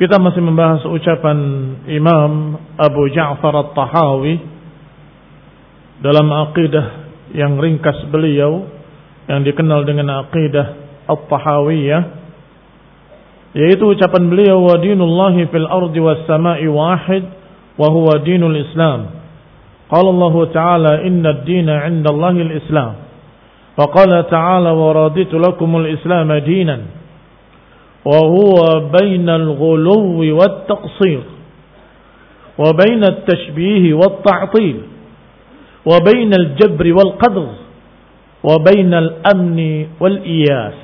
Kita masih membahas ucapan Imam Abu Ja'far At-Tahawi dalam aqidah yang ringkas beliau yang dikenal dengan aqidah At-Tahawiyah yaitu ucapan beliau wa dinullahi fil ardi was sama'i wahid wa huwa dinul Islam. Qala Allah Ta'ala inna ad-dina 'inda Allahi al-Islam. Wa qala ta'ala wa raditu lakumul Islam dinan. وهو بين الغلو والتقصير وبين التشبيه والتعطيل وبين الجبر والقدر وبين الأمن والإياس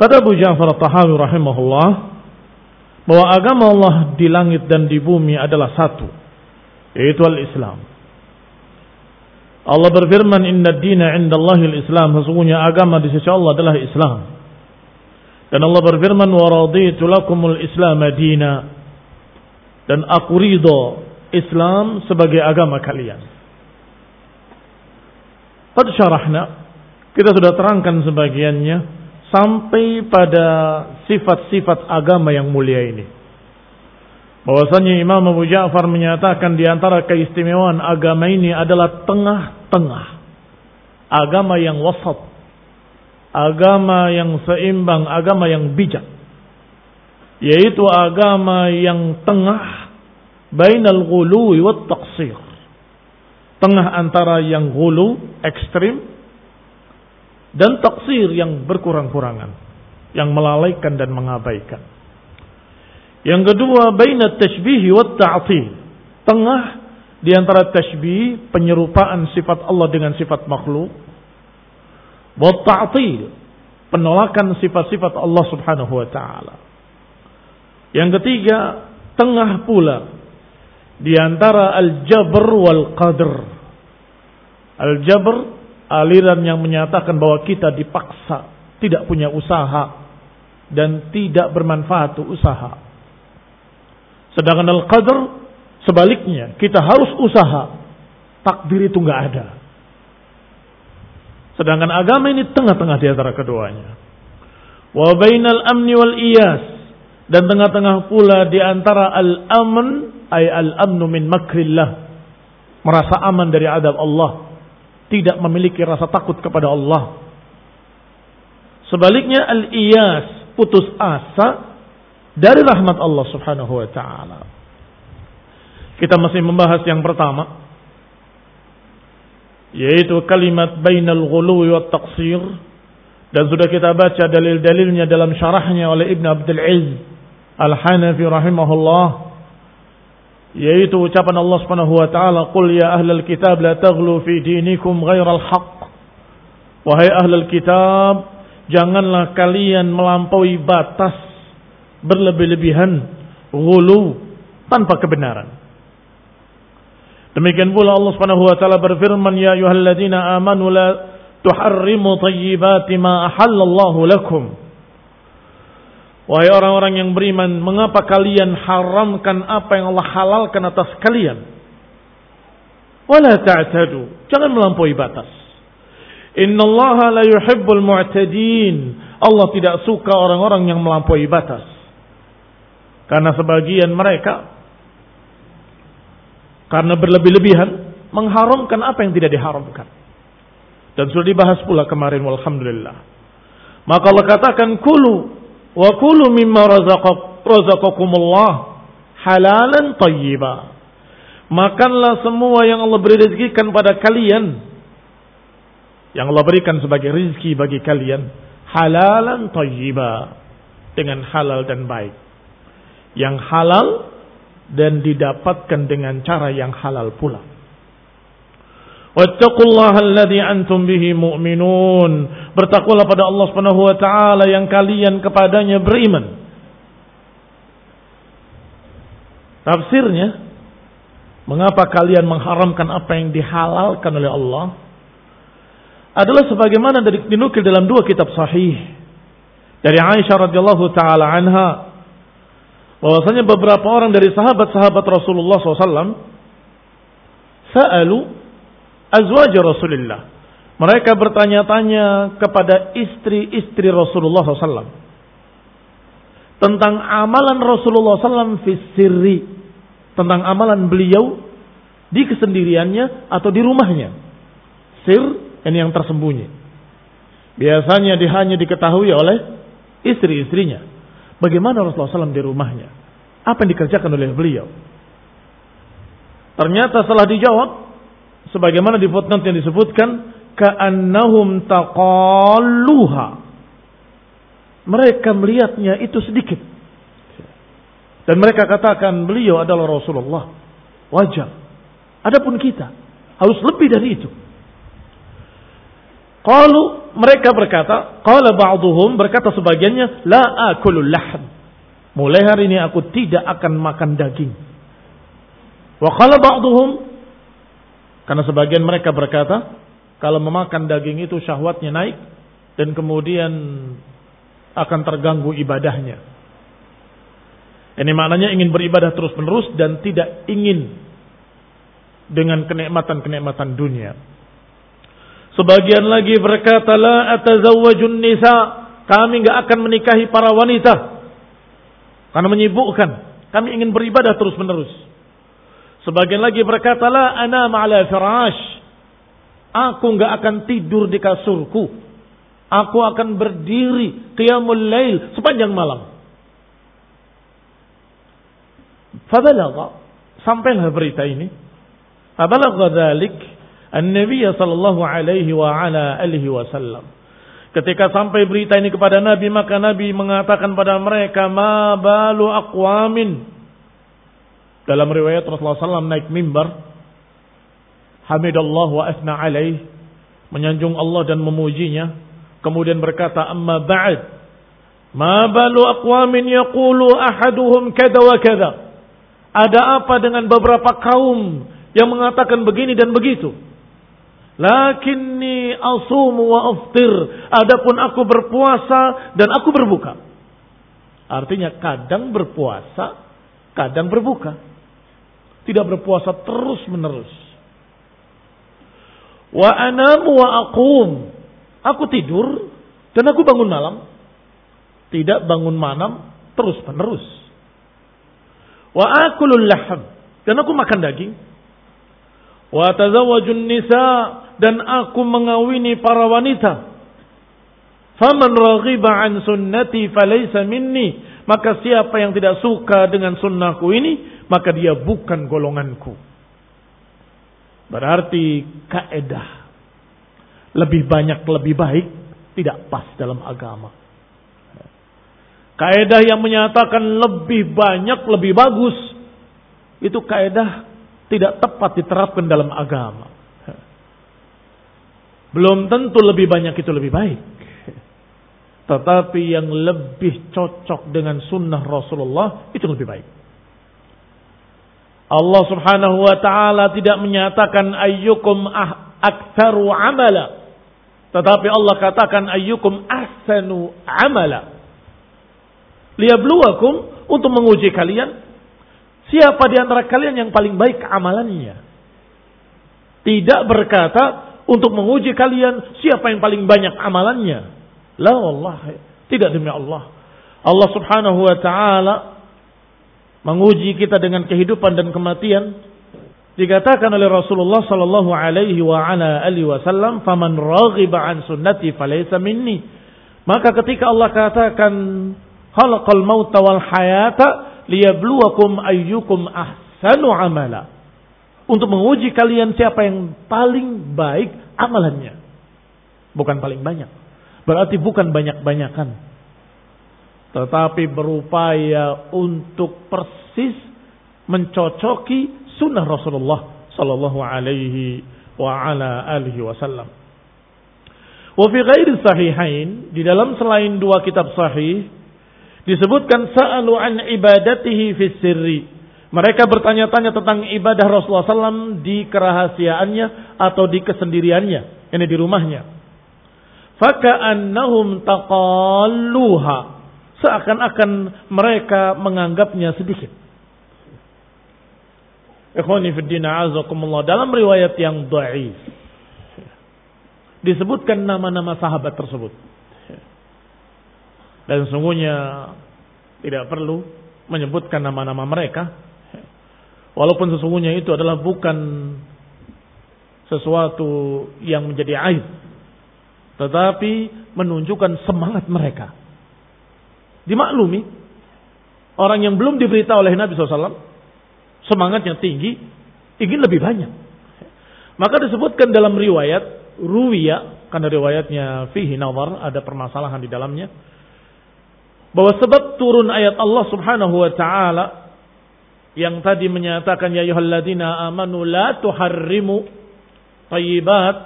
كتب جعفر الطحاوي رحمه الله bahwa agama Allah di langit dan di bumi adalah satu. Allah berfirman inna dina indallahil islam sesungguhnya agama di sisi Allah adalah Islam. Dan Allah berfirman wa raditu lakumul islam dina. Dan aku ridho Islam sebagai agama kalian. Qad syarahna kita sudah terangkan sebagiannya sampai pada sifat-sifat agama yang mulia ini bahwasanya Imam Abu Ja'far menyatakan di antara keistimewaan agama ini adalah tengah-tengah. Agama yang wasat. Agama yang seimbang, agama yang bijak. Yaitu agama yang tengah bainal ghuluwi wat taqsir. Tengah antara yang ghulu, ekstrim dan taksir yang berkurang-kurangan, yang melalaikan dan mengabaikan. Yang kedua, baina tashbih wa ta'til. Tengah di antara tashbih, penyerupaan sifat Allah dengan sifat makhluk. Wa ta'til, penolakan sifat-sifat Allah Subhanahu wa taala. Yang ketiga, tengah pula di antara al-jabr wal qadr. Al-jabr aliran yang menyatakan bahwa kita dipaksa, tidak punya usaha dan tidak bermanfaat usaha. Sedangkan al-qadar sebaliknya, kita harus usaha. Takdir itu nggak ada. Sedangkan agama ini tengah-tengah di antara keduanya. Wa bainal amni wal iyas dan tengah-tengah pula di antara al-amn ay al-amnu min makrillah. Merasa aman dari adab Allah, tidak memiliki rasa takut kepada Allah. Sebaliknya al-iyas, putus asa dari rahmat Allah Subhanahu wa taala. Kita masih membahas yang pertama yaitu kalimat bainal ghuluwi wat taqsir dan sudah kita baca dalil-dalilnya dalam syarahnya oleh Ibn Abdul Aziz Al-Hanafi rahimahullah yaitu ucapan Allah Subhanahu wa taala qul ya ahlal kitab la taghlu fi dinikum ghairal haqq wahai ahlul kitab janganlah kalian melampaui batas berlebih-lebihan ghulu tanpa kebenaran Demikian pula Allah Subhanahu wa taala berfirman ya ayyuhalladzina amanu la tuharrimu thayyibati ma ahallallahu lakum. Wahai orang-orang yang beriman, mengapa kalian haramkan apa yang Allah halalkan atas kalian? Wala ta'tadu. Jangan melampaui batas. Innallaha la yuhibbul mu'tadin. Allah tidak suka orang-orang yang melampaui batas. Karena sebagian mereka karena berlebih-lebihan mengharamkan apa yang tidak diharamkan. Dan sudah dibahas pula kemarin walhamdulillah. Maka Allah katakan kulu wa kulu mimma razaqakumullah halalan tayyiba. Makanlah semua yang Allah beri rezekikan pada kalian. Yang Allah berikan sebagai rezeki bagi kalian halalan tayyiba dengan halal dan baik. Yang halal dan didapatkan dengan cara yang halal pula. Wattaqullaha alladhi antum bihi mu'minun. Bertakwalah pada Allah Subhanahu wa taala yang kalian kepadanya beriman. Tafsirnya mengapa kalian mengharamkan apa yang dihalalkan oleh Allah? Adalah sebagaimana dari dinukil dalam dua kitab sahih dari Aisyah radhiyallahu taala anha bahwasanya beberapa orang dari sahabat-sahabat Rasulullah SAW sa'alu azwaj Rasulullah. Mereka bertanya-tanya kepada istri-istri Rasulullah SAW tentang amalan Rasulullah SAW sirri tentang amalan beliau di kesendiriannya atau di rumahnya. Sir ini yang tersembunyi. Biasanya dia hanya diketahui oleh istri-istrinya. Bagaimana Rasulullah SAW di rumahnya? Apa yang dikerjakan oleh beliau? Ternyata setelah dijawab, sebagaimana di footnote yang disebutkan, ka'annahum taqalluha. Mereka melihatnya itu sedikit. Dan mereka katakan beliau adalah Rasulullah. Wajar. Adapun kita harus lebih dari itu. Kalau mereka berkata, qala ba'dhum berkata sebagiannya, la akulul lahm. Mulai hari ini aku tidak akan makan daging. Wa qala ba'dhum karena sebagian mereka berkata, kalau memakan daging itu syahwatnya naik dan kemudian akan terganggu ibadahnya. Ini maknanya ingin beribadah terus-menerus dan tidak ingin dengan kenikmatan-kenikmatan dunia. Sebagian lagi berkata la atazawwajun nisa, kami enggak akan menikahi para wanita. Karena menyibukkan, kami ingin beribadah terus-menerus. Sebagian lagi berkata la ana ma'ala firash. Aku enggak akan tidur di kasurku. Aku akan berdiri qiyamul lail sepanjang malam. Fabalagha sampailah berita ini. Fabalagha dzalik An-Nabi sallallahu alaihi wa ala alihi wasallam. Ketika sampai berita ini kepada Nabi, maka Nabi mengatakan pada mereka, "Ma balu aqwamin." Dalam riwayat Rasulullah SAW naik mimbar, Hamidallah wa asna alaih, menyanjung Allah dan memujinya, kemudian berkata, "Amma ba'd, ma balu aqwamin yaqulu ahaduhum kada wa kada." Ada apa dengan beberapa kaum yang mengatakan begini dan begitu? Lakinni asumu wa aftir. Adapun aku berpuasa dan aku berbuka. Artinya kadang berpuasa, kadang berbuka. Tidak berpuasa terus menerus. Wa anamu wa aqum. Aku tidur dan aku bangun malam. Tidak bangun malam terus menerus. Wa akulul laham. Dan aku makan daging. Wa tazawwajun nisa dan aku mengawini para wanita. Faman raghiba an sunnati falaysa minni. Maka siapa yang tidak suka dengan sunnahku ini, maka dia bukan golonganku. Berarti kaedah lebih banyak lebih baik tidak pas dalam agama. Kaedah yang menyatakan lebih banyak lebih bagus itu kaedah tidak tepat diterapkan dalam agama. Belum tentu lebih banyak itu lebih baik. Tetapi yang lebih cocok dengan sunnah Rasulullah itu lebih baik. Allah subhanahu wa ta'ala tidak menyatakan ayyukum ah, aktsaru amala. Tetapi Allah katakan ayyukum ahsanu amala. Liyabluwakum untuk menguji kalian. Siapa di antara kalian yang paling baik amalannya. Tidak berkata untuk menguji kalian siapa yang paling banyak amalannya. La Allah, tidak demi Allah. Allah Subhanahu wa taala menguji kita dengan kehidupan dan kematian. Dikatakan oleh Rasulullah sallallahu alaihi wa ala alihi wasallam, "Faman raghiba an sunnati falaysa minni." Maka ketika Allah katakan, "Khalaqal mauta wal hayata liyabluwakum ayyukum ahsanu amala." Untuk menguji kalian siapa yang paling baik amalannya. Bukan paling banyak. Berarti bukan banyak-banyakan. Tetapi berupaya untuk persis mencocoki sunnah Rasulullah sallallahu alaihi wa ala alihi wasallam. Wa fi ghairi sahihain, di dalam selain dua kitab sahih disebutkan sa'alu an ibadatihi fi sirri mereka bertanya-tanya tentang ibadah Rasulullah SAW di kerahasiaannya atau di kesendiriannya. Ini di rumahnya. Faka'annahum taqalluha. Seakan-akan mereka menganggapnya sedikit. Ikhwani fiddina azakumullah. Dalam riwayat yang da'if. Disebutkan nama-nama sahabat tersebut. Dan sungguhnya tidak perlu menyebutkan nama-nama mereka Walaupun sesungguhnya itu adalah bukan sesuatu yang menjadi aib. Tetapi menunjukkan semangat mereka. Dimaklumi. Orang yang belum diberitahu oleh Nabi SAW. Semangatnya tinggi. Ingin lebih banyak. Maka disebutkan dalam riwayat. Ruwiya. Karena riwayatnya fihi nawar. Ada permasalahan di dalamnya. Bahwa sebab turun ayat Allah subhanahu wa ta'ala yang tadi menyatakan ya ayyuhalladzina amanu la tuharrimu thayyibat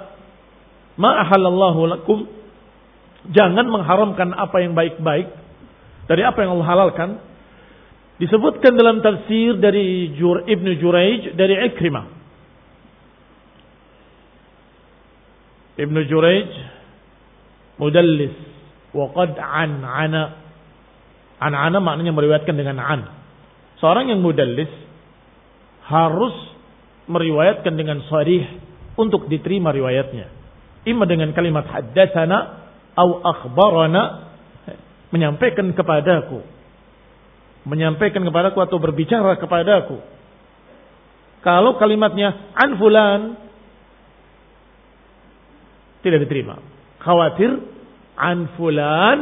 ma ahallallahu lakum. Jangan mengharamkan apa yang baik-baik dari apa yang Allah halalkan. Disebutkan dalam tafsir dari Jur, Ibnu Juraij dari Ikrimah. Ibnu Juraij mudallis wa qad an ana an ana maknanya meriwayatkan dengan an Seorang yang mudallis harus meriwayatkan dengan sharih untuk diterima riwayatnya. Ima dengan kalimat haddatsana atau akhbarana menyampaikan kepadaku. Menyampaikan kepadaku atau berbicara kepadaku. Kalau kalimatnya an fulan tidak diterima. Khawatir an fulan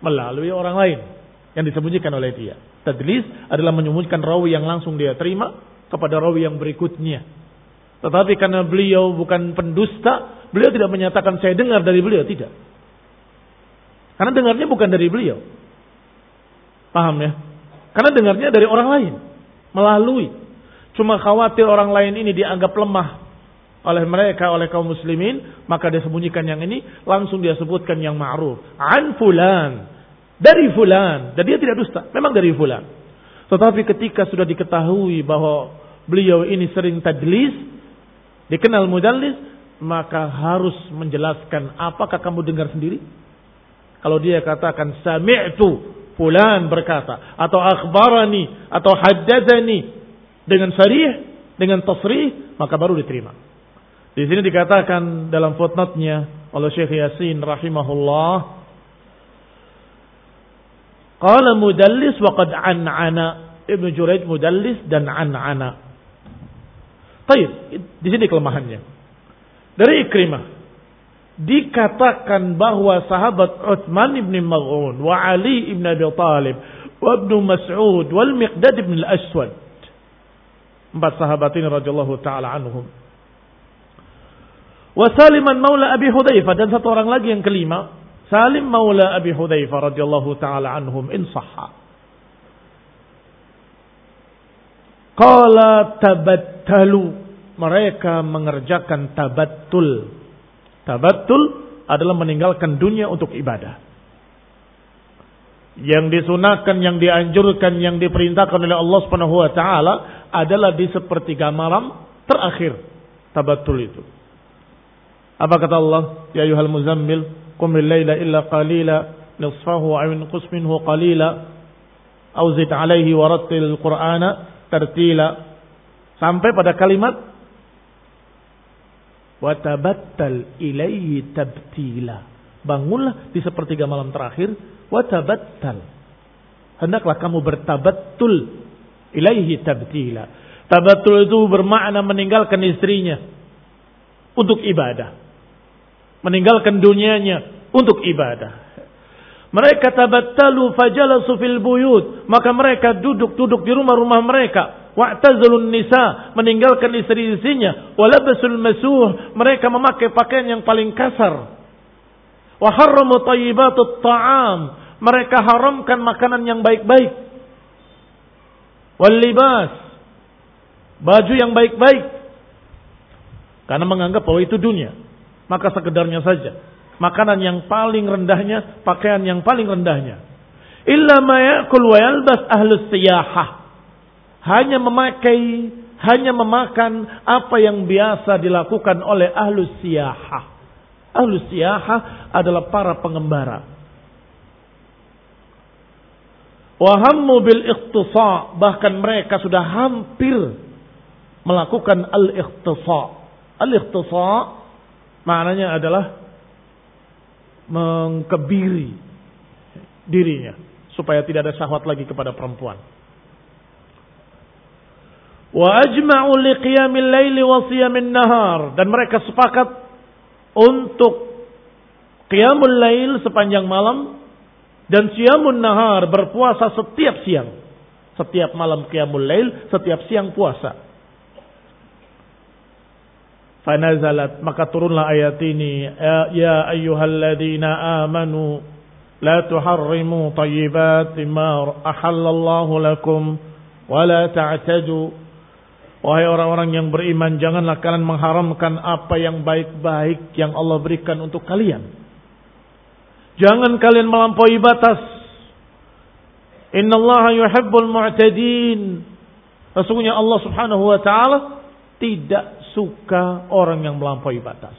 melalui orang lain yang disembunyikan oleh dia. Tadlis adalah menyembunyikan rawi yang langsung dia terima kepada rawi yang berikutnya. Tetapi karena beliau bukan pendusta, beliau tidak menyatakan saya dengar dari beliau, tidak. Karena dengarnya bukan dari beliau. Paham ya? Karena dengarnya dari orang lain. Melalui. Cuma khawatir orang lain ini dianggap lemah oleh mereka, oleh kaum muslimin. Maka dia sembunyikan yang ini. Langsung dia sebutkan yang ma'ruf. An fulan. Dari fulan. Dan dia tidak dusta. Memang dari fulan. Tetapi ketika sudah diketahui bahwa beliau ini sering tadlis. Dikenal mudallis. Maka harus menjelaskan apakah kamu dengar sendiri. Kalau dia katakan sami'tu. Fulan berkata. Atau akhbarani. Atau haddadani. Dengan syarih. Dengan tasrih. Maka baru diterima. Di sini dikatakan dalam footnote-nya oleh Syekh Yasin rahimahullah Qala mudallis wa qad an'ana. Ibnu Juraid mudallis dan an'ana. Baik, di sini kelemahannya. Dari Ikrimah. dikatakan bahwa sahabat Uthman ibn Maz'un wa Ali ibn Abi Talib wa Ibn Mas'ud wal Miqdad ibn al-Aswad empat sahabat ini radhiyallahu taala anhum wa Saliman maula Abi Hudzaifah dan satu orang lagi yang kelima Salim maula Abi Hudzaifah radhiyallahu taala anhum in sahha Qala tabattalu mereka mengerjakan tabattul Tabatul adalah meninggalkan dunia untuk ibadah. Yang disunahkan, yang dianjurkan, yang diperintahkan oleh Allah Subhanahu wa taala adalah di sepertiga malam terakhir tabatul itu. Apa kata Allah? Ya ayuhal muzammil, laila illa qalila, nisfahu aw inqus minhu qalila, aw zid alaihi wa rattil qur'ana tartila. Sampai pada kalimat Watabattal ilaihi tabtila. Bangunlah di sepertiga malam terakhir. Watabattal. Hendaklah kamu bertabattul ilaihi tabtila. Tabattul itu bermakna meninggalkan istrinya untuk ibadah. Meninggalkan dunianya untuk ibadah. Mereka tabattalu fajalasu fil buyut. Maka mereka duduk-duduk di rumah-rumah mereka. Wa'tazalun nisa meninggalkan istri-istrinya. Walabasul masuh mereka memakai pakaian yang paling kasar. Wa harramu thayyibatut ta'am mereka haramkan makanan yang baik-baik. Wal libas baju yang baik-baik. Karena menganggap bahwa itu dunia maka sekedarnya saja makanan yang paling rendahnya pakaian yang paling rendahnya illa ma ya'kul wa yalbas ahlus siyahah hanya memakai, hanya memakan apa yang biasa dilakukan oleh ahlus siyahah. Ahlus siyahah adalah para pengembara. Wahammu bil ikhtifa, bahkan mereka sudah hampir melakukan al-ikhtifa. Al-ikhtifa maknanya adalah mengkebiri dirinya supaya tidak ada syahwat lagi kepada perempuan. Wa ajma'u liqiyamil laili wa siyamin nahar. Dan mereka sepakat untuk qiyamul lail sepanjang malam dan siyamun nahar berpuasa setiap siang. Setiap malam qiyamul lail, setiap siang puasa. Fanazalat maka turunlah ayat ini ya, ya ayyuhalladzina amanu la tuharrimu tayyibati ma ahallallahu lakum wa la ta'tadu Wahai orang-orang yang beriman, janganlah kalian mengharamkan apa yang baik-baik yang Allah berikan untuk kalian. Jangan kalian melampaui batas. Inna Allah yuhibbul mu'tadin. Sesungguhnya Allah subhanahu wa ta'ala tidak suka orang yang melampaui batas.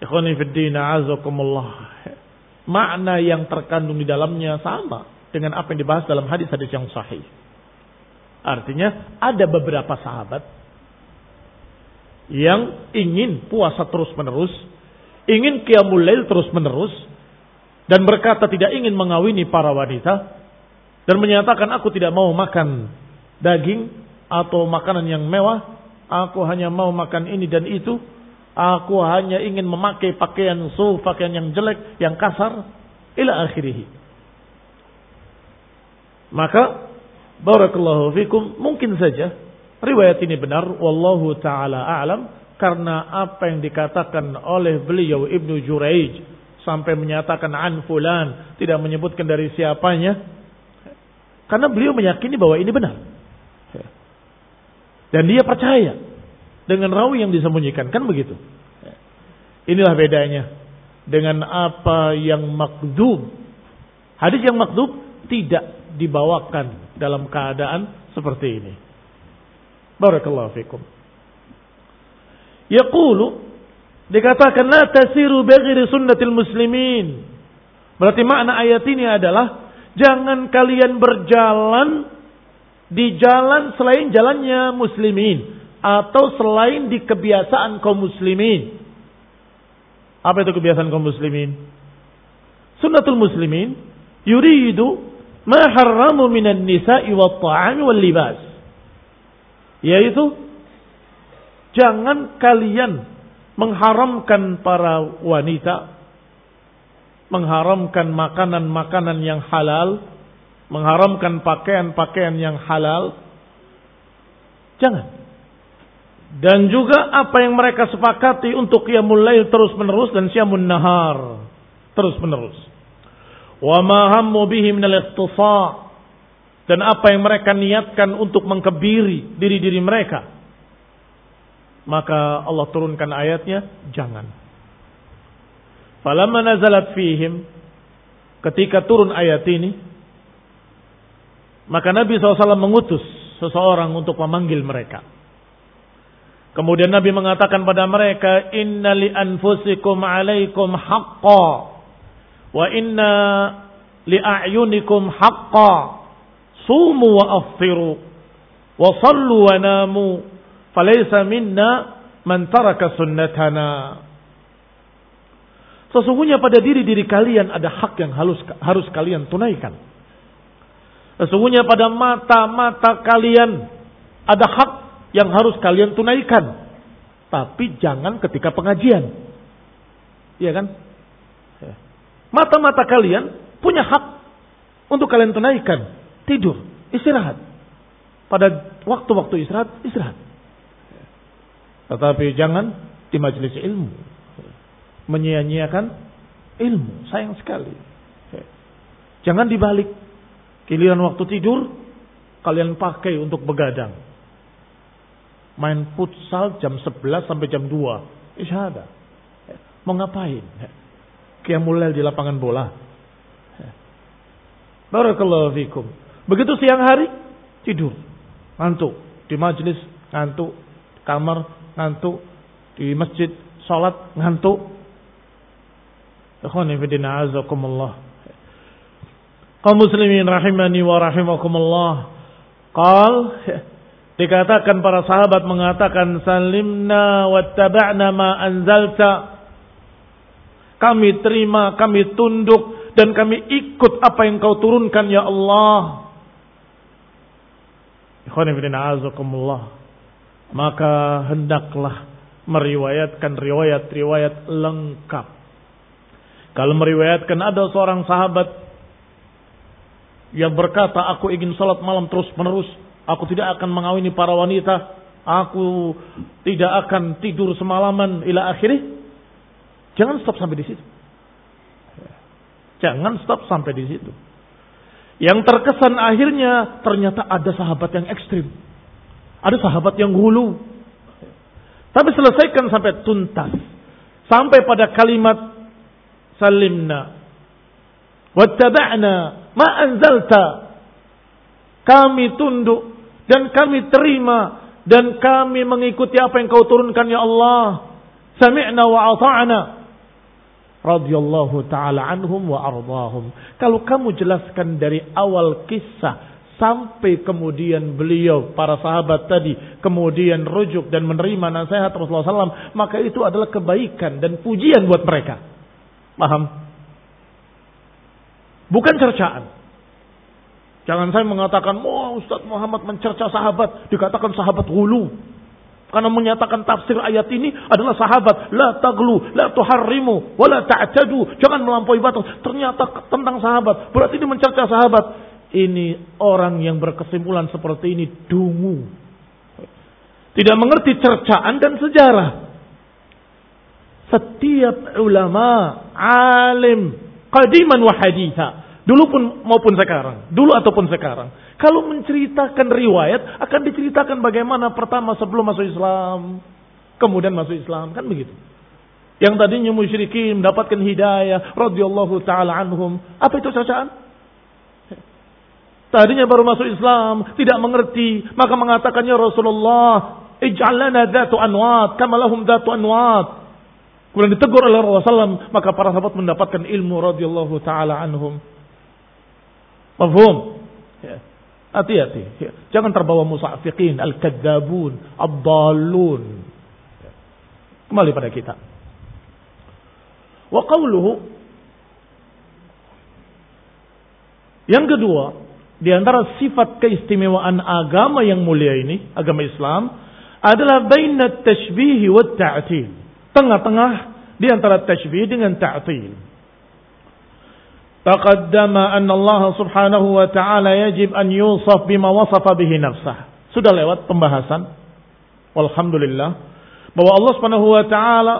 Ikhwani fiddina azakumullah. Makna yang terkandung di dalamnya sama dengan apa yang dibahas dalam hadis-hadis yang sahih. Artinya ada beberapa sahabat yang ingin puasa terus menerus, ingin qiyamul lail terus menerus, dan berkata tidak ingin mengawini para wanita, dan menyatakan aku tidak mau makan daging atau makanan yang mewah, aku hanya mau makan ini dan itu, aku hanya ingin memakai pakaian suh, pakaian yang jelek, yang kasar, ila akhirih. Maka Barakallahu fikum. Mungkin saja riwayat ini benar. Wallahu ta'ala a'lam. Karena apa yang dikatakan oleh beliau Ibnu Juraij. Sampai menyatakan an fulan. Tidak menyebutkan dari siapanya. Karena beliau meyakini bahwa ini benar. Dan dia percaya. Dengan rawi yang disembunyikan. Kan begitu. Inilah bedanya. Dengan apa yang makdub. Hadis yang makdub tidak dibawakan dalam keadaan seperti ini. Barakallahu fikum. Yaqulu dikatakan la tasiru bighairi sunnatil muslimin. Berarti makna ayat ini adalah jangan kalian berjalan di jalan selain jalannya muslimin atau selain di kebiasaan kaum muslimin. Apa itu kebiasaan kaum muslimin? Sunnatul muslimin yuridu ma harramu minan nisa'i wa ta'ami wal libas. Yaitu jangan kalian mengharamkan para wanita, mengharamkan makanan-makanan yang halal, mengharamkan pakaian-pakaian yang halal. Jangan. Dan juga apa yang mereka sepakati untuk qiyamul lail terus menerus dan siamun nahar terus menerus. Wa ma hammu bihi minal dan apa yang mereka niatkan untuk mengkebiri diri-diri mereka. Maka Allah turunkan ayatnya, jangan. Falamma nazalat fihim, ketika turun ayat ini, maka Nabi SAW mengutus seseorang untuk memanggil mereka. Kemudian Nabi mengatakan pada mereka, Inna li anfusikum alaikum haqqa, wa inna li a'yunikum haqqa, sumu wa aftiru, wa sallu wa namu, Falaysa minna man taraka sunnatana. Sesungguhnya pada diri-diri kalian ada hak yang harus harus kalian tunaikan. Sesungguhnya pada mata-mata kalian ada hak yang harus kalian tunaikan. Tapi jangan ketika pengajian. Iya kan? Ya. Mata-mata kalian punya hak untuk kalian tunaikan. Tidur, istirahat. Pada waktu-waktu istirahat, istirahat. Tetapi jangan di majelis ilmu. Menyia-nyiakan ilmu. Sayang sekali. Jangan dibalik. Giliran waktu tidur, kalian pakai untuk begadang. Main futsal jam 11 sampai jam 2. Isyada. Mau ngapain? Qiyamulail di lapangan bola. Barakallahu fikum. Begitu siang hari, tidur. Ngantuk. Di majelis, ngantuk. Kamar, ngantuk, di masjid salat ngantuk. Ikhwani fillah azakumullah. Kaum muslimin rahimani wa rahimakumullah. Qal dikatakan para sahabat mengatakan salimna wattaba'na ma anzalta. Kami terima, kami tunduk dan kami ikut apa yang kau turunkan ya Allah. Ikhwani fillah azakumullah maka hendaklah meriwayatkan riwayat-riwayat lengkap. Kalau meriwayatkan ada seorang sahabat yang berkata, aku ingin salat malam terus menerus, aku tidak akan mengawini para wanita, aku tidak akan tidur semalaman ila akhirnya. Jangan stop sampai di situ. Jangan stop sampai di situ. Yang terkesan akhirnya ternyata ada sahabat yang ekstrim. Ada sahabat yang hulu. Tapi selesaikan sampai tuntas. Sampai pada kalimat salimna. Wattaba'na ma anzalta. Kami tunduk dan kami terima dan kami mengikuti apa yang kau turunkan ya Allah. Sami'na wa ata'na. Radiyallahu ta'ala anhum wa ardahum. Kalau kamu jelaskan dari awal kisah Sampai kemudian beliau, para sahabat tadi, kemudian rujuk dan menerima nasihat Rasulullah SAW. Maka itu adalah kebaikan dan pujian buat mereka. Paham? Bukan cercaan. Jangan saya mengatakan, oh Ustaz Muhammad mencerca sahabat. Dikatakan sahabat hulu. Karena menyatakan tafsir ayat ini adalah sahabat. La taglu, la tuharrimu, wa la ta'tadu. Jangan melampaui batas. Ternyata tentang sahabat. Berarti ini mencerca sahabat ini orang yang berkesimpulan seperti ini dungu. Tidak mengerti cercaan dan sejarah. Setiap ulama, alim, qadiman wa haditha. Dulu pun maupun sekarang. Dulu ataupun sekarang. Kalau menceritakan riwayat, akan diceritakan bagaimana pertama sebelum masuk Islam. Kemudian masuk Islam. Kan begitu. Yang tadinya musyrikin mendapatkan hidayah. radhiyallahu ta'ala anhum. Apa itu cercaan? Tadinya baru masuk Islam, tidak mengerti, maka mengatakannya Rasulullah, "Ij'alna dhatu anwat, kama lahum dhatu anwat." Kemudian ditegur oleh Rasulullah SAW, maka para sahabat mendapatkan ilmu radhiyallahu taala anhum. Mafhum? Ya. Hati-hati. Ya. Jangan terbawa musafiqin, al-kadzabun, ad-dallun. Ya. Kembali pada kita. Wa qawluhu Yang kedua, di antara sifat keistimewaan agama yang mulia ini, agama Islam, adalah bainat tashbih wa ta'til. Tengah-tengah di antara tashbih dengan ta'til. Anna Allah subhanahu wa ta'ala yajib an yusaf bima wasafa bihi nafsah. Sudah lewat pembahasan. Alhamdulillah. Bahwa Allah subhanahu wa ta'ala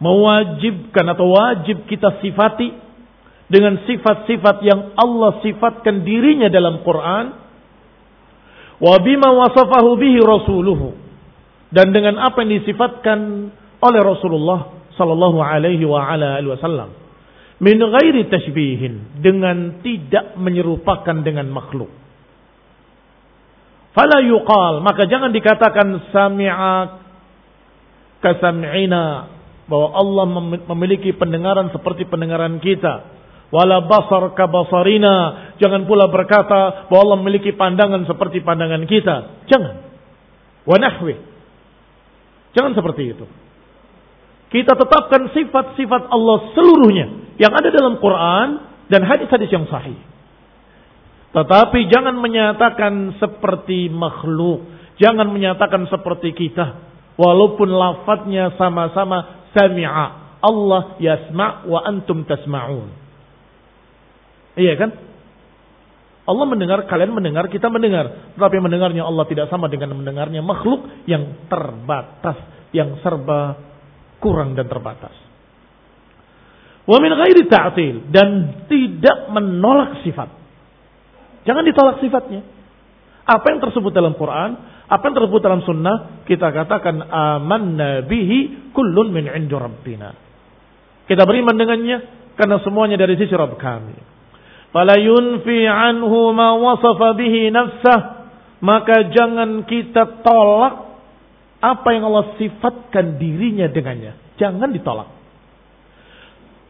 mewajibkan atau wajib kita sifati dengan sifat-sifat yang Allah sifatkan dirinya dalam Quran. Wa bima wasafahu bihi rasuluhu. Dan dengan apa yang disifatkan oleh Rasulullah sallallahu alaihi wa ala alihi wasallam min ghairi tashbihin dengan tidak menyerupakan dengan makhluk. Fala yuqal, maka jangan dikatakan sami'a kasam'ina bahwa Allah memiliki pendengaran seperti pendengaran kita. Wala basar kabasarina, jangan pula berkata bahwa Allah memiliki pandangan seperti pandangan kita. Jangan. Wa nahwi. Jangan seperti itu. Kita tetapkan sifat-sifat Allah seluruhnya yang ada dalam Quran dan hadis-hadis yang sahih. Tetapi jangan menyatakan seperti makhluk. Jangan menyatakan seperti kita. Walaupun lafadznya sama-sama sami'a. Allah yasma' wa antum tasma'un. Iya kan? Allah mendengar, kalian mendengar, kita mendengar. Tetapi mendengarnya Allah tidak sama dengan mendengarnya makhluk yang terbatas, yang serba kurang dan terbatas. Wa min ghairi ta'til dan tidak menolak sifat. Jangan ditolak sifatnya. Apa yang tersebut dalam Quran, apa yang tersebut dalam sunnah, kita katakan amanna bihi kullun min indi rabbina. Kita beriman dengannya karena semuanya dari sisi Rabb kami. Fala yunfi anhu ma wasafa bihi nafsah. Maka jangan kita tolak apa yang Allah sifatkan dirinya dengannya. Jangan ditolak.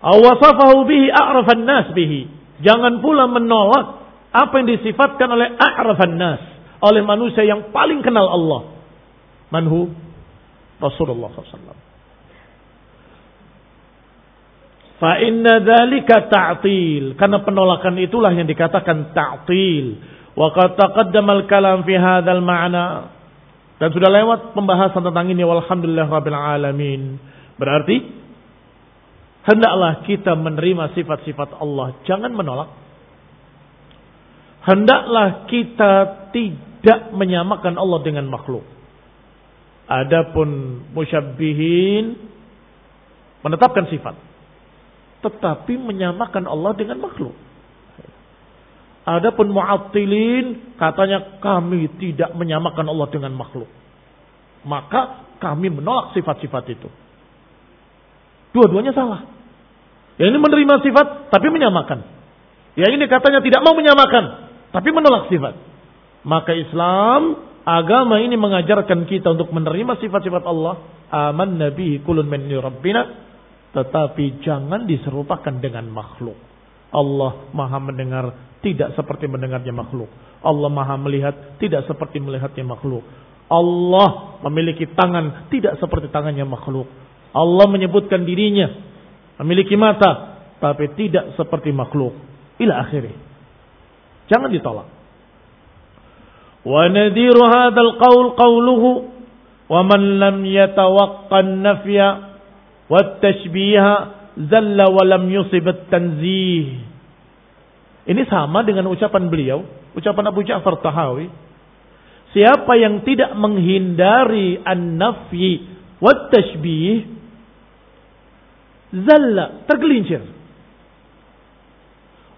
Awasafahu bihi a'rafan nas bihi. Jangan pula menolak apa yang disifatkan oleh a'rafan nas. Oleh manusia yang paling kenal Allah. Manhu? Rasulullah SAW. Fa inna dzalika ta'til. Karena penolakan itulah yang dikatakan ta'til. Wa qad taqaddama al-kalam fi hadzal ma'na dan sudah lewat pembahasan tentang ini walhamdulillah rabbil alamin. Berarti hendaklah kita menerima sifat-sifat Allah, jangan menolak. Hendaklah kita tidak menyamakan Allah dengan makhluk. Adapun musyabbihin menetapkan sifat tetapi menyamakan Allah dengan makhluk. Adapun mu'attilin katanya kami tidak menyamakan Allah dengan makhluk. Maka kami menolak sifat-sifat itu. Dua-duanya salah. Yang ini menerima sifat tapi menyamakan. Yang ini katanya tidak mau menyamakan tapi menolak sifat. Maka Islam agama ini mengajarkan kita untuk menerima sifat-sifat Allah. Aman nabi kulun min rabbina. Tetapi jangan diserupakan dengan makhluk. Allah maha mendengar tidak seperti mendengarnya makhluk. Allah maha melihat tidak seperti melihatnya makhluk. Allah memiliki tangan tidak seperti tangannya makhluk. Allah menyebutkan dirinya memiliki mata tapi tidak seperti makhluk. Ila akhirnya. Jangan ditolak. Wa nadiru hadzal qaul qauluhu wa man lam wat tashbiha zalla wa lam yusib tanzih. Ini sama dengan ucapan beliau, ucapan Abu Ja'far Tahawi. Siapa yang tidak menghindari an-nafyi wat tashbih zalla, tergelincir.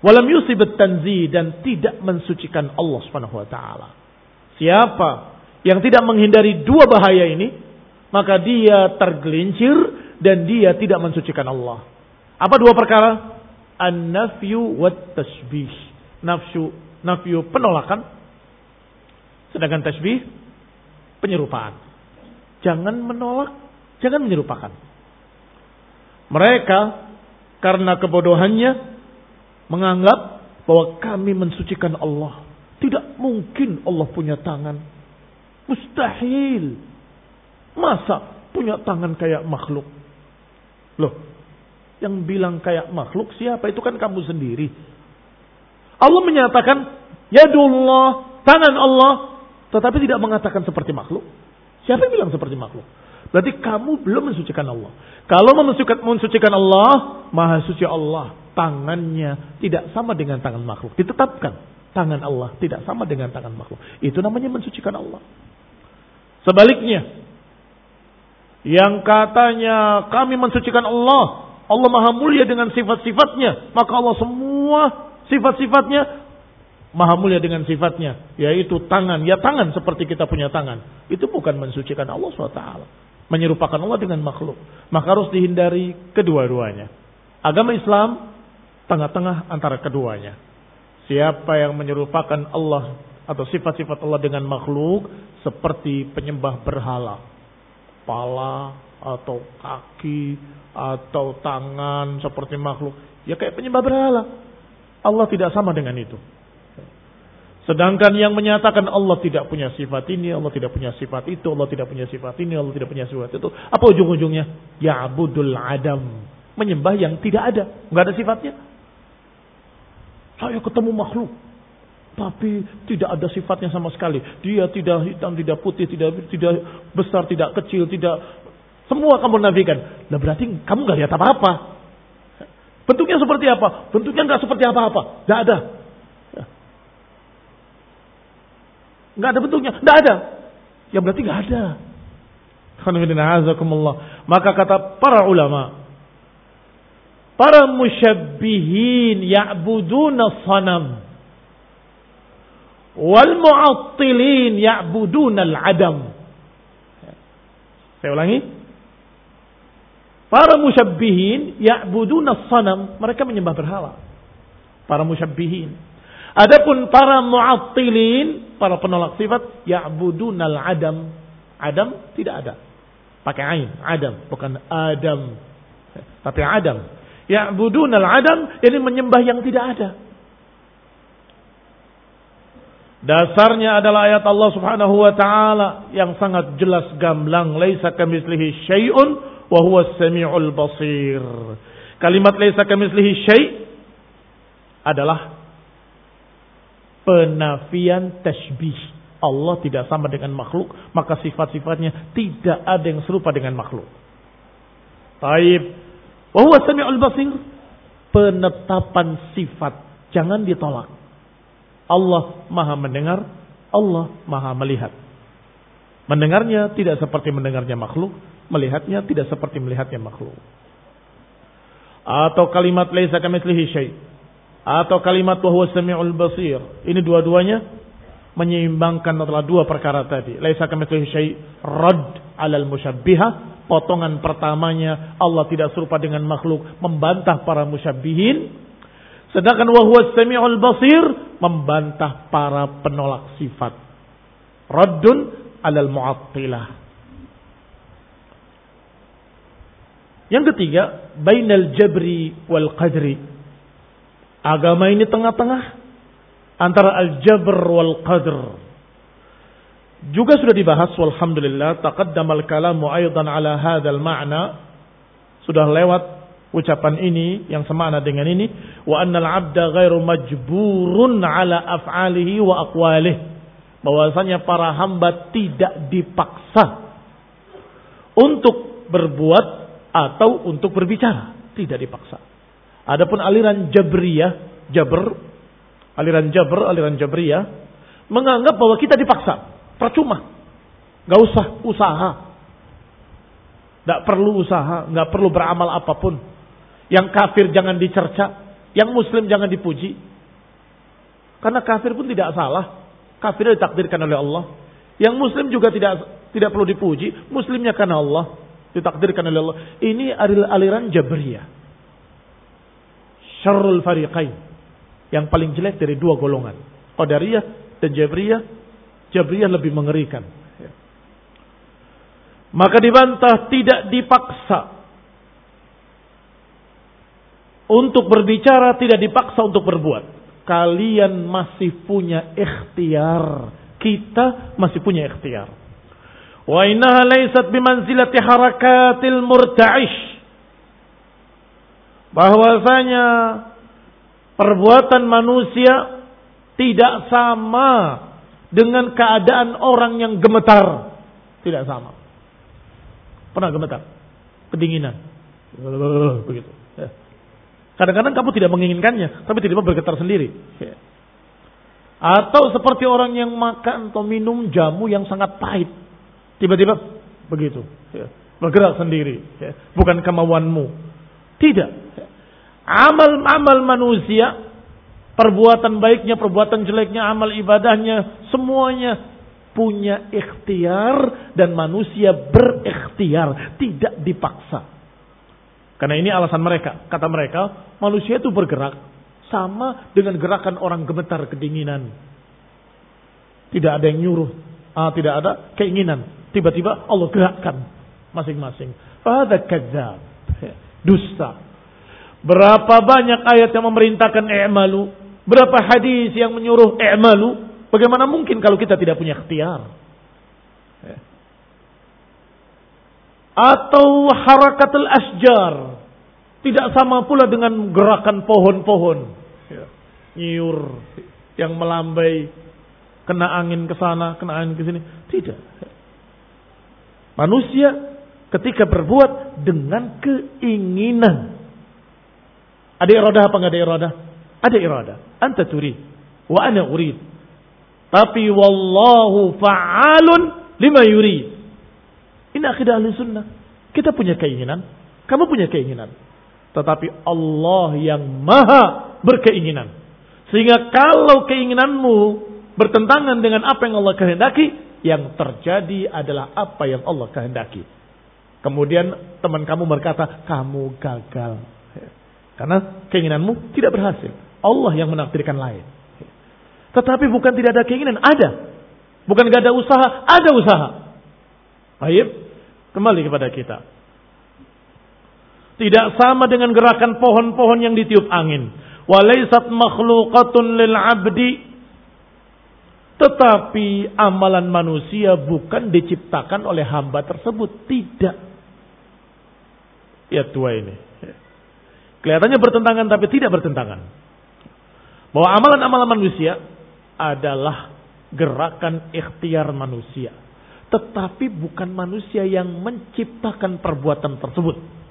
Walam yusib tanzih dan tidak mensucikan Allah Subhanahu wa taala. Siapa yang tidak menghindari dua bahaya ini, maka dia tergelincir dan dia tidak mensucikan Allah. Apa dua perkara? An-nafyu wat tasbih. Nafsu, nafyu penolakan. Sedangkan tasbih penyerupaan. Jangan menolak, jangan menyerupakan. Mereka karena kebodohannya menganggap bahwa kami mensucikan Allah. Tidak mungkin Allah punya tangan. Mustahil. Masa punya tangan kayak makhluk? Loh, yang bilang kayak makhluk siapa? Itu kan kamu sendiri. Allah menyatakan yadullah, tangan Allah, tetapi tidak mengatakan seperti makhluk. Siapa yang bilang seperti makhluk? Berarti kamu belum mensucikan Allah. Kalau mensucikan, mensucikan Allah, maha suci Allah. Tangannya tidak sama dengan tangan makhluk. Ditetapkan. Tangan Allah tidak sama dengan tangan makhluk. Itu namanya mensucikan Allah. Sebaliknya. Yang katanya kami mensucikan Allah. Allah maha mulia dengan sifat-sifatnya. Maka Allah semua sifat-sifatnya maha mulia dengan sifatnya. Yaitu tangan. Ya tangan seperti kita punya tangan. Itu bukan mensucikan Allah SWT menyerupakan Allah dengan makhluk. Maka harus dihindari kedua-duanya. Agama Islam tengah-tengah antara keduanya. Siapa yang menyerupakan Allah atau sifat-sifat Allah dengan makhluk seperti penyembah berhala, pala atau kaki atau tangan seperti makhluk, ya kayak penyembah berhala. Allah tidak sama dengan itu. Sedangkan yang menyatakan Allah tidak punya sifat ini, Allah tidak punya sifat itu, Allah tidak punya sifat ini, Allah tidak punya sifat itu. Apa ujung-ujungnya? Ya'budul adam. Menyembah yang tidak ada. Nggak ada sifatnya. Saya ketemu makhluk. Tapi tidak ada sifatnya sama sekali. Dia tidak hitam, tidak putih, tidak tidak besar, tidak kecil, tidak... Semua kamu nafikan. Nah berarti kamu nggak lihat apa-apa. Bentuknya seperti apa? Bentuknya nggak seperti apa-apa. Nggak ada. Nggak ada bentuknya. Nggak ada. Ya berarti nggak ada. Maka kata para ulama. Para musyabbihin ya'buduna sanam. Wal mu'attilin ya'buduna al-adam. Saya ulangi. Para musyabbihin ya'buduna sanam. Mereka menyembah berhala. Para musyabbihin. Adapun para mu'attilin, para penolak sifat, ya'budunal adam. Adam tidak ada. Pakai ain, adam, bukan adam. Tapi adam. Ya'budunal adam, ini menyembah yang tidak ada. Dasarnya adalah ayat Allah Subhanahu wa taala yang sangat jelas gamblang, laisa kamitslihi syai'un wa huwas samiul basir. Kalimat laisa kamitslihi syai' adalah penafian tasbih. Allah tidak sama dengan makhluk, maka sifat-sifatnya tidak ada yang serupa dengan makhluk. Taib. Wahuwa sami'ul basir. Penetapan sifat. Jangan ditolak. Allah maha mendengar, Allah maha melihat. Mendengarnya tidak seperti mendengarnya makhluk, melihatnya tidak seperti melihatnya makhluk. Atau kalimat laisa kamitslihi atau kalimat wahwa sami'ul basir. Ini dua-duanya menyeimbangkan adalah dua perkara tadi. Laisa kamitslihi syai' rad 'alal musyabbiha. Potongan pertamanya Allah tidak serupa dengan makhluk membantah para musyabbihin. Sedangkan wahwa sami'ul basir membantah para penolak sifat. Raddun 'alal mu'attilah. Yang ketiga, bainal jabri wal qadri Agama ini tengah-tengah antara al-jabr wal qadr. Juga sudah dibahas walhamdulillah taqaddamal kalamu aidan ala hadzal ma'na. Sudah lewat ucapan ini yang semakna dengan ini wa annal 'abda ghairu majburun ala af'alihi wa aqwalihi. Bahwasanya para hamba tidak dipaksa untuk berbuat atau untuk berbicara, tidak dipaksa. Adapun aliran Jabriyah, Jabr, aliran Jabr, aliran Jabriyah, menganggap bahwa kita dipaksa. Percuma. Gak usah usaha. Gak perlu usaha, gak perlu beramal apa pun. Yang kafir jangan dicerca, yang muslim jangan dipuji. Karena kafir pun tidak salah. Kafir ditakdirkan oleh Allah. Yang muslim juga tidak tidak perlu dipuji. Muslimnya karena Allah. Ditakdirkan oleh Allah. Ini aliran Jabriyah syarrul fariqain. Yang paling jelek dari dua golongan. Qadariyah dan Jabriyah. Jabriyah lebih mengerikan. Maka dibantah tidak dipaksa. Untuk berbicara tidak dipaksa untuk berbuat. Kalian masih punya ikhtiar. Kita masih punya ikhtiar. Wa innaha laysat bimanzilati harakatil murta'ish bahwasanya perbuatan manusia tidak sama dengan keadaan orang yang gemetar. Tidak sama. Pernah gemetar? Kedinginan. Begitu. Kadang-kadang kamu tidak menginginkannya, tapi tiba-tiba bergetar sendiri. Ya. Atau seperti orang yang makan atau minum jamu yang sangat pahit. Tiba-tiba begitu. Ya. Bergerak sendiri. Ya. Bukan kemauanmu. Tidak. Amal-amal manusia, perbuatan baiknya, perbuatan jeleknya, amal ibadahnya, semuanya punya ikhtiar dan manusia berikhtiar, tidak dipaksa. Karena ini alasan mereka. Kata mereka, manusia itu bergerak sama dengan gerakan orang gemetar kedinginan. Tidak ada yang nyuruh, ah, tidak ada keinginan Tiba-tiba Allah gerakkan masing-masing. Fahada kadzab. Dusta. Berapa banyak ayat yang memerintahkan i'malu. Berapa hadis yang menyuruh i'malu. Bagaimana mungkin kalau kita tidak punya ikhtiar. Atau harakatul asjar. Tidak sama pula dengan gerakan pohon-pohon. Nyiur. Yang melambai. Kena angin ke sana, kena angin ke sini. Tidak. Manusia ketika berbuat dengan keinginan. Ada iradah apa enggak ada iradah? Ada iradah. Anta turid wa ana urid. Tapi wallahu fa'alun lima yurid. Ini akidah ahli sunnah. Kita punya keinginan, kamu punya keinginan. Tetapi Allah yang maha berkeinginan. Sehingga kalau keinginanmu bertentangan dengan apa yang Allah kehendaki, yang terjadi adalah apa yang Allah kehendaki. Kemudian teman kamu berkata, kamu gagal. Karena keinginanmu tidak berhasil. Allah yang menakdirkan lain. Tetapi bukan tidak ada keinginan, ada. Bukan gak ada usaha, ada usaha. Baik, kembali kepada kita. Tidak sama dengan gerakan pohon-pohon yang ditiup angin. Walaisat makhluqatun lil abdi tetapi amalan manusia bukan diciptakan oleh hamba tersebut. Tidak. Ya tua ini. Kelihatannya bertentangan tapi tidak bertentangan. Bahwa amalan-amalan manusia adalah gerakan ikhtiar manusia. Tetapi bukan manusia yang menciptakan perbuatan tersebut.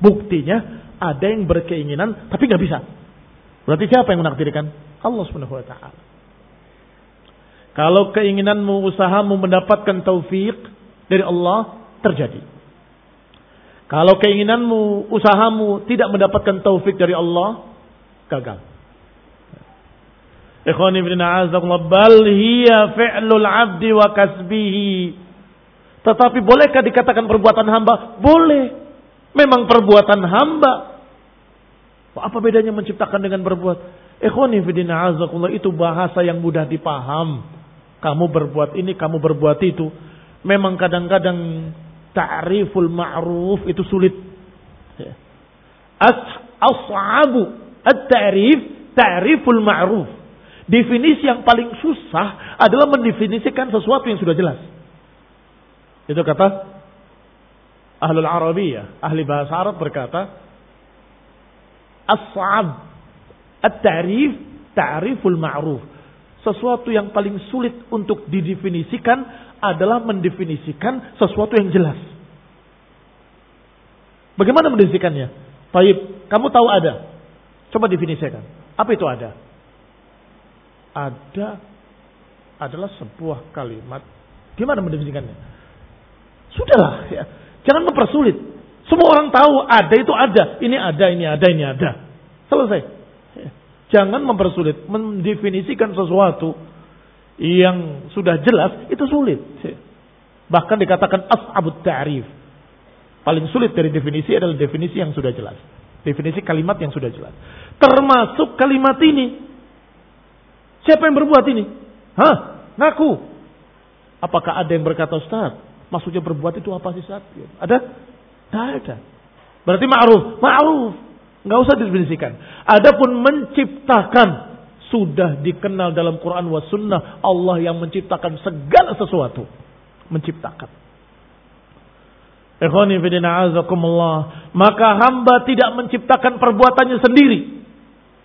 Buktinya ada yang berkeinginan tapi nggak bisa. Berarti siapa yang menakdirkan? Allah Subhanahu wa taala. Kalau keinginanmu, usahamu mendapatkan taufik dari Allah, terjadi. Kalau keinginanmu, usahamu tidak mendapatkan taufik dari Allah, gagal. Ikhwani bin bal hiya fi'lul 'abdi wa kasbihi. Tetapi bolehkah dikatakan perbuatan hamba? Boleh. Memang perbuatan hamba. Apa bedanya menciptakan dengan berbuat? Ikhwani bin a'azakumullah, itu bahasa yang mudah dipaham. Kamu berbuat ini, kamu berbuat itu. Memang kadang-kadang ta'riful ma'ruf itu sulit. Ya. As-as'abu at-ta'rif ta'riful ma'ruf. Definisi yang paling susah adalah mendefinisikan sesuatu yang sudah jelas. Itu kata Ahlul Arabiyah, ahli bahasa Arab berkata, As-sa'ab at-ta'rif ta'riful ma'ruf sesuatu yang paling sulit untuk didefinisikan adalah mendefinisikan sesuatu yang jelas. Bagaimana mendefinisikannya? Baik, kamu tahu ada. Coba definisikan. Apa itu ada? Ada adalah sebuah kalimat. Gimana mendefinisikannya? Sudahlah ya. Jangan mempersulit. Semua orang tahu ada itu ada. Ini ada, ini ada, ini ada. Selesai. Jangan mempersulit. Mendefinisikan sesuatu yang sudah jelas itu sulit. Bahkan dikatakan as'abut ta'rif. Paling sulit dari definisi adalah definisi yang sudah jelas. Definisi kalimat yang sudah jelas. Termasuk kalimat ini. Siapa yang berbuat ini? Hah? Ngaku. Apakah ada yang berkata Ustaz? Maksudnya berbuat itu apa sih Ustaz? Ada? Tidak ada. Berarti ma'ruf. Ma'ruf. Nggak usah didefinisikan. Adapun menciptakan sudah dikenal dalam Quran wa sunnah Allah yang menciptakan segala sesuatu. Menciptakan. Fidina azakumullah. Maka hamba tidak menciptakan perbuatannya sendiri.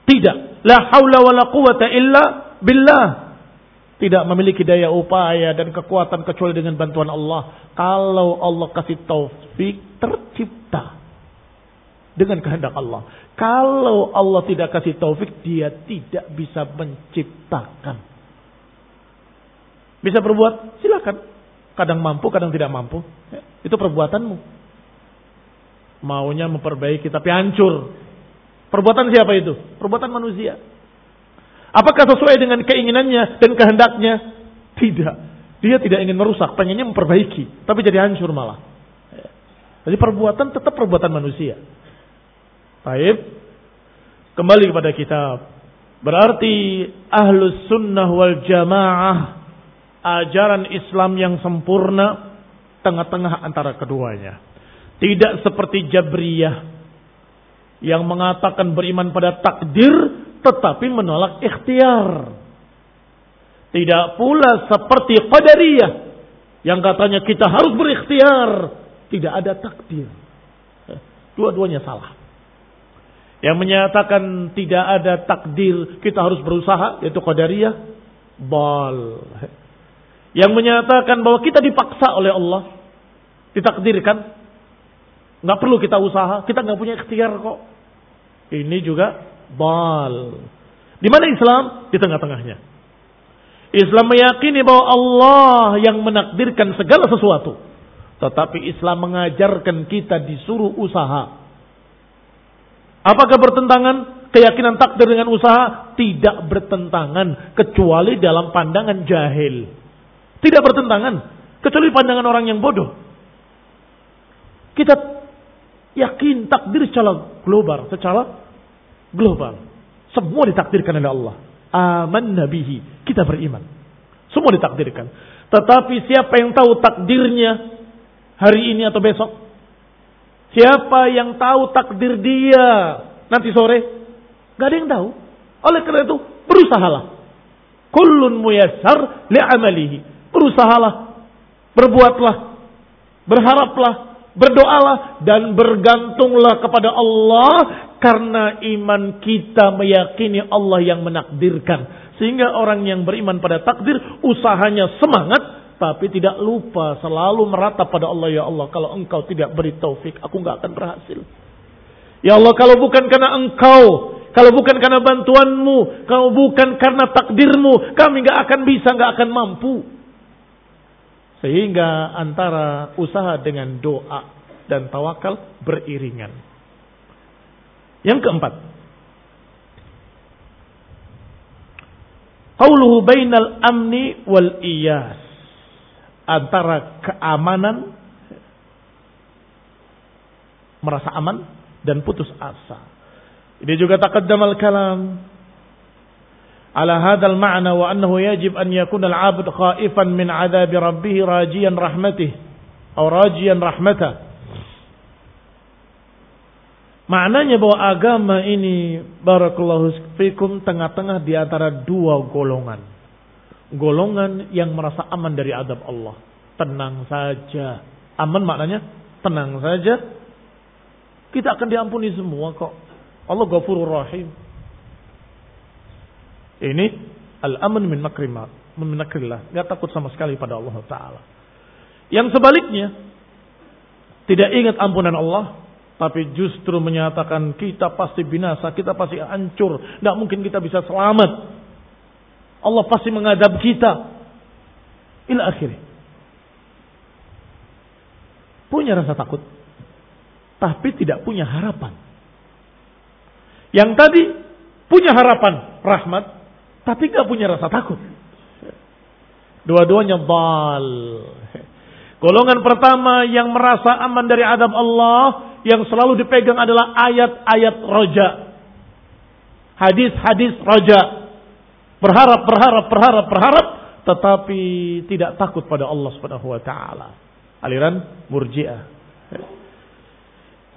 Tidak. La haula wa la quwata illa billah. Tidak memiliki daya upaya dan kekuatan kecuali dengan bantuan Allah. Kalau Allah kasih taufik, tercipta dengan kehendak Allah. Kalau Allah tidak kasih taufik, dia tidak bisa menciptakan. Bisa berbuat, silakan. Kadang mampu, kadang tidak mampu. Ya, itu perbuatanmu. Maunya memperbaiki tapi hancur. Perbuatan siapa itu? Perbuatan manusia. Apakah sesuai dengan keinginannya dan kehendaknya? Tidak. Dia tidak ingin merusak, pengennya memperbaiki, tapi jadi hancur malah. Jadi perbuatan tetap perbuatan manusia. Baik. Kembali kepada kitab. Berarti ahlus sunnah wal jamaah ajaran Islam yang sempurna tengah-tengah antara keduanya. Tidak seperti Jabriyah yang mengatakan beriman pada takdir tetapi menolak ikhtiar. Tidak pula seperti Qadariyah yang katanya kita harus berikhtiar, tidak ada takdir. Dua-duanya salah. Yang menyatakan tidak ada takdir, kita harus berusaha, yaitu Qadariyah, bal. Yang menyatakan bahwa kita dipaksa oleh Allah, ditakdirkan, nggak perlu kita usaha, kita nggak punya ikhtiar kok. Ini juga Bal. Di mana Islam? Di tengah-tengahnya. Islam meyakini bahwa Allah yang menakdirkan segala sesuatu. Tetapi Islam mengajarkan kita disuruh usaha. Apakah bertentangan keyakinan takdir dengan usaha? Tidak bertentangan kecuali dalam pandangan jahil. Tidak bertentangan kecuali pandangan orang yang bodoh. Kita yakin takdir secara global, secara global. Semua ditakdirkan oleh Allah. Aman nabihi. Kita beriman. Semua ditakdirkan. Tetapi siapa yang tahu takdirnya hari ini atau besok? Siapa yang tahu takdir dia nanti sore? Gak ada yang tahu. Oleh karena itu, berusahalah. Kullun muyassar li'amalihi. Berusahalah. Berbuatlah. Berharaplah. Berdoalah. Dan bergantunglah kepada Allah karena iman kita meyakini Allah yang menakdirkan. Sehingga orang yang beriman pada takdir usahanya semangat tapi tidak lupa selalu meratap pada Allah ya Allah kalau engkau tidak beri taufik aku nggak akan berhasil. Ya Allah kalau bukan karena engkau kalau bukan karena bantuanmu, kalau bukan karena takdirmu, kami nggak akan bisa, nggak akan mampu. Sehingga antara usaha dengan doa dan tawakal beriringan. Yang keempat. Qauluhu bainal amni wal iyas. Antara keamanan merasa aman dan putus asa. Ini juga taqaddam al-kalam ala hadzal ma'na wa annahu yajib an yakuna al-'abd khaifan min 'adzabi rabbih rajiyan rahmatih atau rajiyan rahmatah Maknanya bahwa agama ini barakallahu fikum tengah-tengah di antara dua golongan. Golongan yang merasa aman dari adab Allah. Tenang saja. Aman maknanya tenang saja. Kita akan diampuni semua kok. Allah ghafurur rahim. Ini al-aman min makrimat. Min makrillah. Takut sama sekali pada Allah Ta'ala. Yang sebaliknya. Tidak ingat ampunan Allah tapi justru menyatakan kita pasti binasa, kita pasti hancur, tidak mungkin kita bisa selamat. Allah pasti mengadab kita. Ila akhirnya. Punya rasa takut. Tapi tidak punya harapan. Yang tadi punya harapan rahmat. Tapi tidak punya rasa takut. Dua-duanya bal. Golongan pertama yang merasa aman dari adab Allah yang selalu dipegang adalah ayat-ayat roja. Hadis-hadis roja. Berharap, berharap, berharap, berharap. Tetapi tidak takut pada Allah subhanahu wa ta'ala. Aliran murjiah.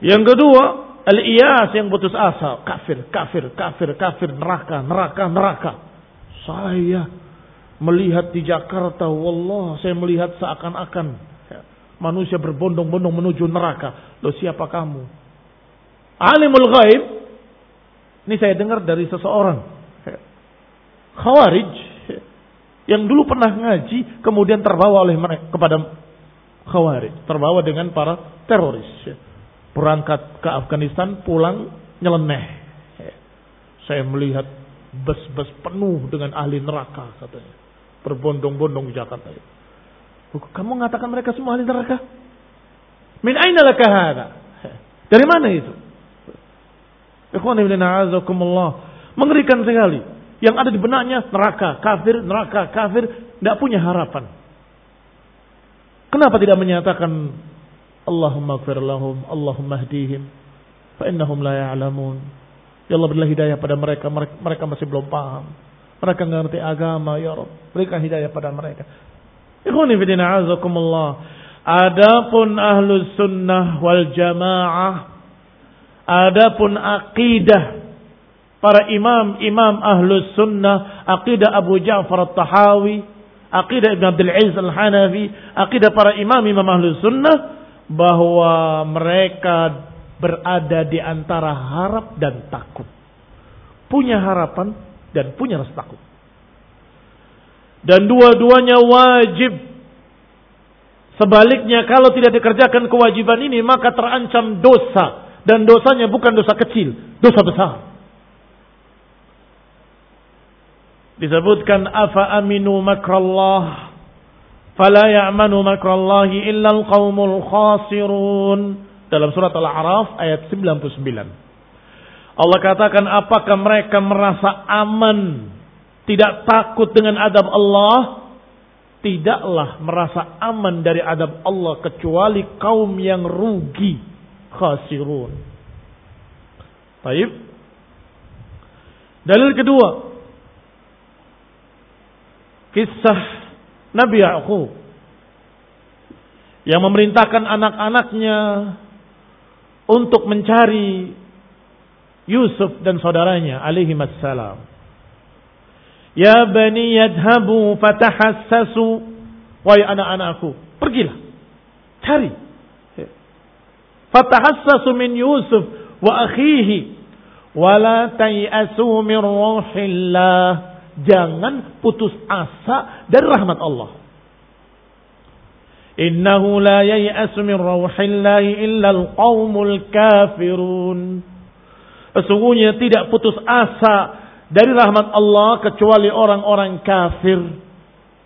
Yang kedua, al-iyas yang putus asa. Kafir, kafir, kafir, kafir, neraka, neraka, neraka. Saya melihat di Jakarta, wallah saya melihat seakan-akan manusia berbondong-bondong menuju neraka. Loh siapa kamu? Alimul ghaib. Ini saya dengar dari seseorang. Khawarij. Yang dulu pernah ngaji, kemudian terbawa oleh mereka kepada khawarij. Terbawa dengan para teroris. Berangkat ke Afghanistan, pulang nyeleneh. Saya melihat bus-bus penuh dengan ahli neraka katanya. Berbondong-bondong Jakarta. Kamu mengatakan mereka semua ahli neraka? Min aina laka hada? Dari mana itu? Ikhwan ibn a'azakumullah. Mengerikan sekali. Yang ada di benaknya neraka, kafir, neraka, kafir. Tidak punya harapan. Kenapa tidak menyatakan Allahumma gfir lahum, Allahumma hdihim. Fa'innahum la ya'lamun. Ya Allah berilah hidayah pada mereka. Mereka masih belum paham. Mereka ngerti agama. Ya Rabb. Berikan hidayah pada mereka. Ikhwani fidina azakumullah. Adapun ahlus sunnah wal jamaah. Adapun akidah para imam-imam ahlus sunnah. Akidah Abu Ja'far al-Tahawi. Akidah Ibn Abdul Aziz al-Hanafi. Akidah para imam-imam ahlus sunnah. Bahwa mereka berada di antara harap dan takut. Punya harapan dan punya rasa takut. Dan dua-duanya wajib. Sebaliknya kalau tidak dikerjakan kewajiban ini maka terancam dosa. Dan dosanya bukan dosa kecil, dosa besar. Disebutkan afa aminu makrallah fala ya'manu makrallahi illa al-qaumul khasirun dalam surat Al-A'raf ayat 99. Allah katakan apakah mereka merasa aman, tidak takut dengan adab Allah? Tidaklah merasa aman dari adab Allah kecuali kaum yang rugi, khasirun. Baik. Dalil kedua. Kisah Nabi Ya'qub yang memerintahkan anak-anaknya untuk mencari Yusuf dan saudaranya alaihi wassalam. Ya bani yadhabu fatahassasu wahai anak-anakku, pergilah. Cari. Fatahassasu min Yusuf wa akhihi wala tayasu min ruhillah. Jangan putus asa dari rahmat Allah. Innahu la yay'asu min rauhillahi illa al-qaumul kafirun. Sesungguhnya tidak putus asa dari rahmat Allah kecuali orang-orang kafir.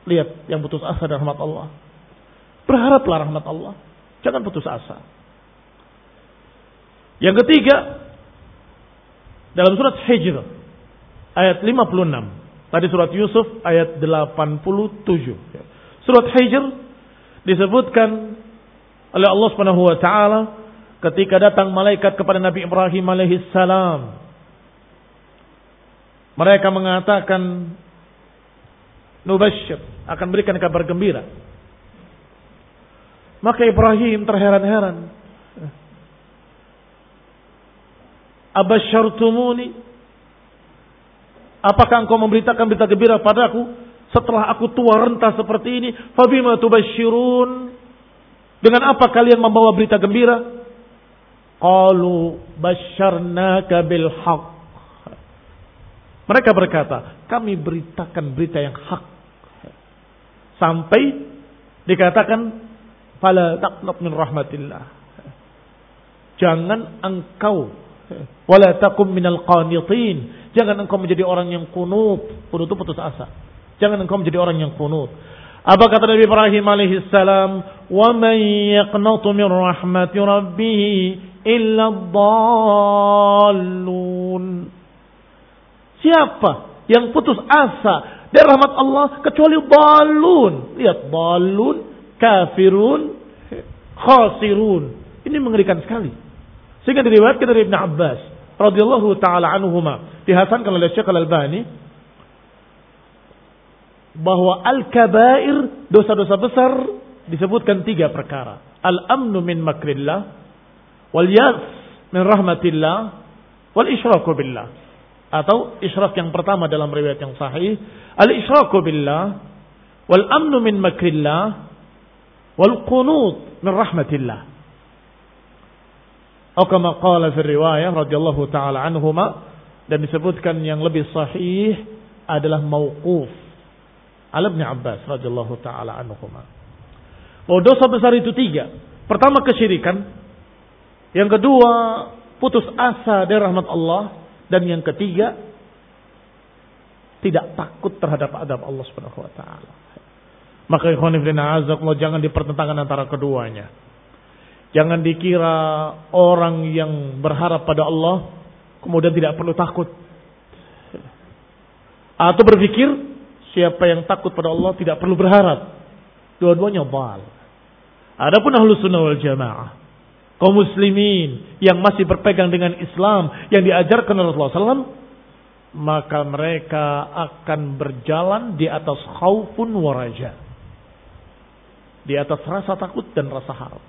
Lihat yang putus asa dari rahmat Allah. Berharaplah rahmat Allah. Jangan putus asa. Yang ketiga, dalam surat Hijr ayat 56. Tadi surat Yusuf ayat 87. Surat Hijr disebutkan oleh Allah Subhanahu wa taala ketika datang malaikat kepada Nabi Ibrahim alaihi salam. Mereka mengatakan nubasyir akan berikan kabar gembira. Maka Ibrahim terheran-heran. Abasyartumuni Apakah engkau memberitakan berita gembira padaku setelah aku tua renta seperti ini, fabima tubasyirun? Dengan apa kalian membawa berita gembira? Qalu basyarnaka bil. Mereka berkata, kami beritakan berita yang hak. Sampai dikatakan, fala taqnat min rahmatillah. Jangan engkau wala takum minal qanitin. Jangan engkau menjadi orang yang kunut, kunut itu putus asa. Jangan engkau menjadi orang yang kunut. Apa kata Nabi Ibrahim alaihi salam? "Wa man yaqnatu min rahmati rabbih illa dhallun." Siapa yang putus asa dari rahmat Allah kecuali balun. Lihat balun, kafirun, khasirun. Ini mengerikan sekali. Sehingga diriwayatkan dari Ibn Abbas radhiyallahu taala anhuma dihasankan oleh Syekh Al-Albani bahwa al-kabair dosa-dosa besar disebutkan tiga perkara. Al-amnu min makrillah, wal yas min rahmatillah, wal isyraku billah. Atau isyrak yang pertama dalam riwayat yang sahih, al-isyraku billah, wal amnu min makrillah, wal qunut min rahmatillah. Atau kama qala fi riwayah radhiyallahu taala anhuma dan disebutkan yang lebih sahih adalah mauquf Al Abbas radhiyallahu taala anhuma. Oh dosa besar itu tiga. Pertama kesyirikan, yang kedua putus asa dari rahmat Allah dan yang ketiga tidak takut terhadap adab Allah Subhanahu wa taala. Maka ikhwan ibn azakumullah jangan dipertentangkan antara keduanya. Jangan dikira orang yang berharap pada Allah kemudian tidak perlu takut. Atau berpikir siapa yang takut pada Allah tidak perlu berharap. Dua-duanya bal. Adapun ahlu sunnah wal jamaah. Kaum muslimin yang masih berpegang dengan Islam yang diajarkan oleh Rasulullah SAW. Maka mereka akan berjalan di atas khaufun waraja. Di atas rasa takut dan rasa harap.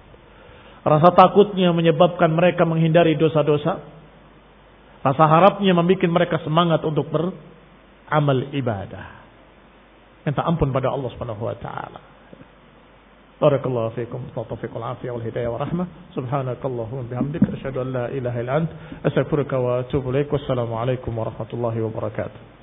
Rasa takutnya menyebabkan mereka menghindari dosa-dosa. Rasa harapnya membuat mereka semangat untuk beramal ibadah. Minta ampun pada Allah Subhanahu wa taala. Barakallahu fiikum tawfiq wal afiyah wal hidayah wa rahmah. Subhanakallahumma bihamdika asyhadu an la ilaha illa ant astaghfiruka wa atubu ilaik. Wassalamu alaikum warahmatullahi wabarakatuh.